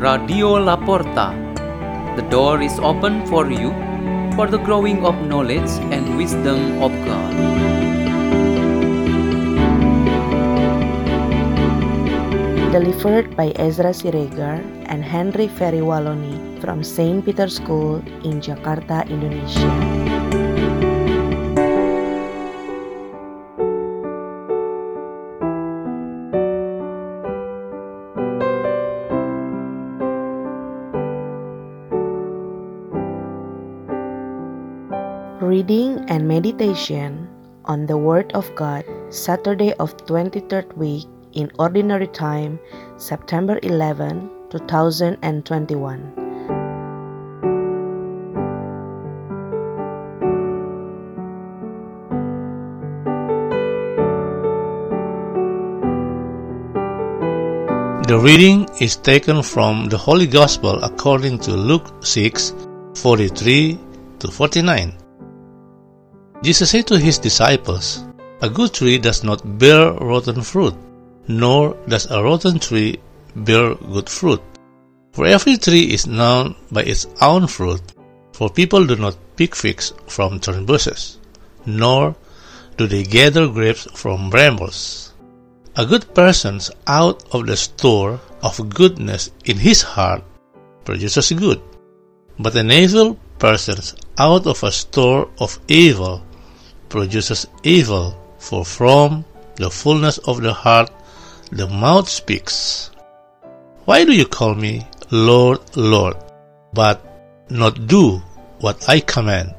Radio La Porta. The door is open for you for the growing of knowledge and wisdom of God. Delivered by Ezra Siregar and Hendrik Fery Waloni from St. Peter's School in Jakarta, Indonesia. Reading and meditation on the Word of God, Saturday of 23rd week in Ordinary Time, September 11, 2021. The reading is taken from the Holy Gospel according to Luke 6 43 to 49. Jesus said to his disciples, A good tree does not bear rotten fruit, nor does a rotten tree bear good fruit. For every tree is known by its own fruit, for people do not pick figs from thorn bushes, nor do they gather grapes from brambles. A good person out of the store of goodness in his heart produces good, but an evil person out of a store of evil produces evil, for from the fullness of the heart the mouth speaks. Why do you call me Lord, Lord, but not do what I command?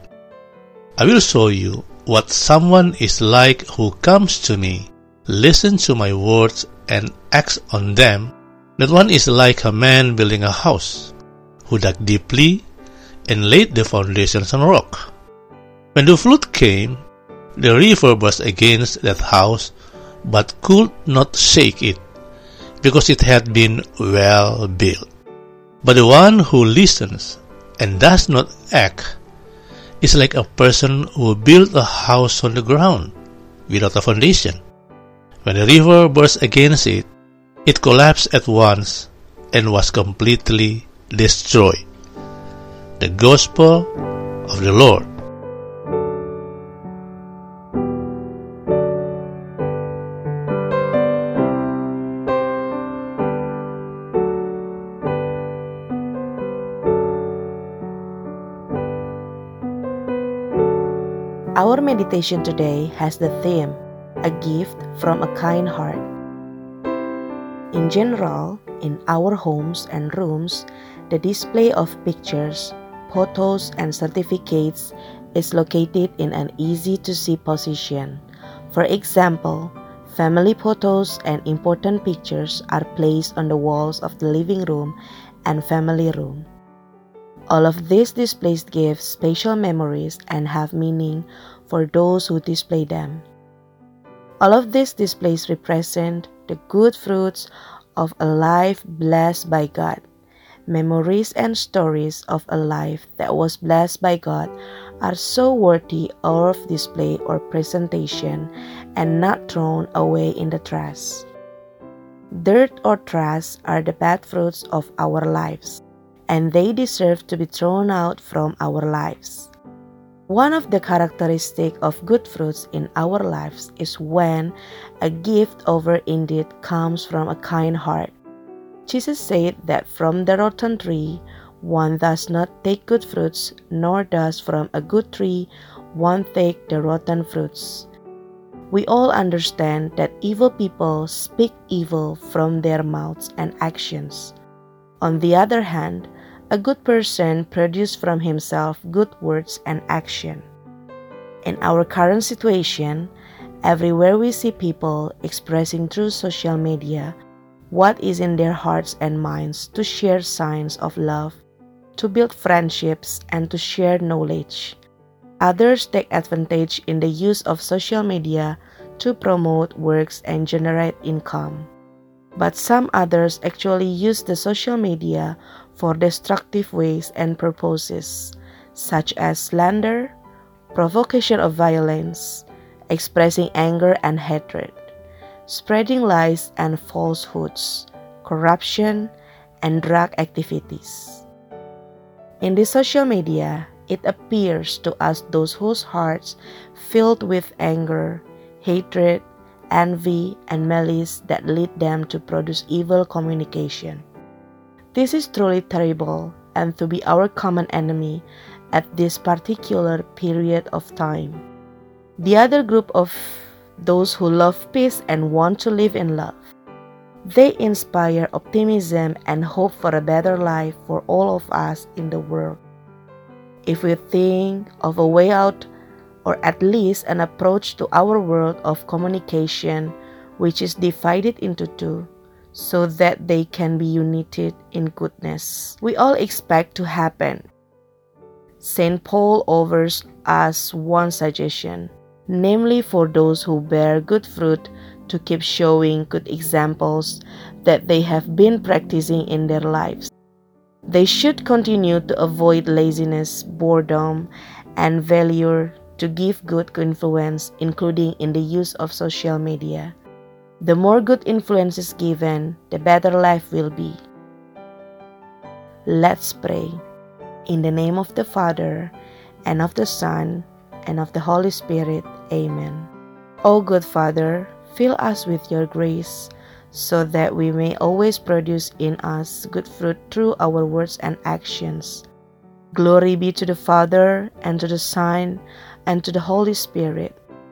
I will show you what someone is like who comes to me, listens to my words, and acts on them. That one is like a man building a house, who dug deeply and laid the foundations on rock. When the flood came, the river burst against that house, but could not shake it, because it had been well built. But the one who listens and does not act is like a person who built a house on the ground without a foundation. When the river burst against it, it collapsed at once and was completely destroyed. The Gospel of the Lord. Our meditation today has the theme A Gift from a Kind Heart. In general, in our homes and rooms, the display of pictures, photos, and certificates is located in an easy to see position. For example, family photos and important pictures are placed on the walls of the living room and family room. All of these displays give special memories and have meaning for those who display them. All of these displays represent the good fruits of a life blessed by God. Memories and stories of a life that was blessed by God are so worthy of display or presentation and not thrown away in the trash. Dirt or trash are the bad fruits of our lives and they deserve to be thrown out from our lives. One of the characteristics of good fruits in our lives is when a gift over indeed comes from a kind heart. Jesus said that from the rotten tree one does not take good fruits, nor does from a good tree one take the rotten fruits. We all understand that evil people speak evil from their mouths and actions. On the other hand, a good person produces from himself good words and action. In our current situation, everywhere we see people expressing through social media what is in their hearts and minds to share signs of love, to build friendships, and to share knowledge. Others take advantage in the use of social media to promote works and generate income. But some others actually use the social media for destructive ways and purposes, such as slander, provocation of violence, expressing anger and hatred, spreading lies and falsehoods, corruption, and drug activities. In the social media, it appears to us those whose hearts filled with anger, hatred, envy, and malice that lead them to produce evil communication. This is truly terrible and to be our common enemy at this particular period of time. The other group of those who love peace and want to live in love. They inspire optimism and hope for a better life for all of us in the world. If we think of a way out or at least an approach to our world of communication which is divided into two, so that they can be united in goodness. We all expect to happen. St. Paul offers us one suggestion, namely for those who bear good fruit to keep showing good examples that they have been practicing in their lives. They should continue to avoid laziness, boredom, and failure to give good influence, including in the use of social media. The more good influence is given, the better life will be. Let's pray. In the name of the Father, and of the Son, and of the Holy Spirit. Amen. O good Father, fill us with your grace, so that we may always produce in us good fruit through our words and actions. Glory be to the Father, and to the Son, and to the Holy Spirit,